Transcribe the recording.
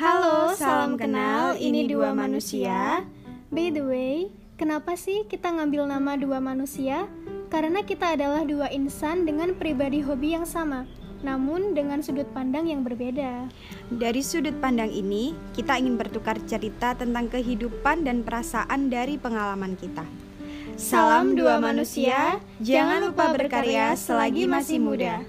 Halo, Salam kenal, ini dua manusia. By the way, kenapa sih kita ngambil nama dua manusia? Karena kita adalah dua insan dengan pribadi hobi yang sama, namun dengan sudut pandang yang berbeda. Dari sudut pandang ini, kita ingin bertukar cerita tentang kehidupan dan perasaan dari pengalaman kita. Salam dua manusia, jangan lupa berkarya selagi masih muda.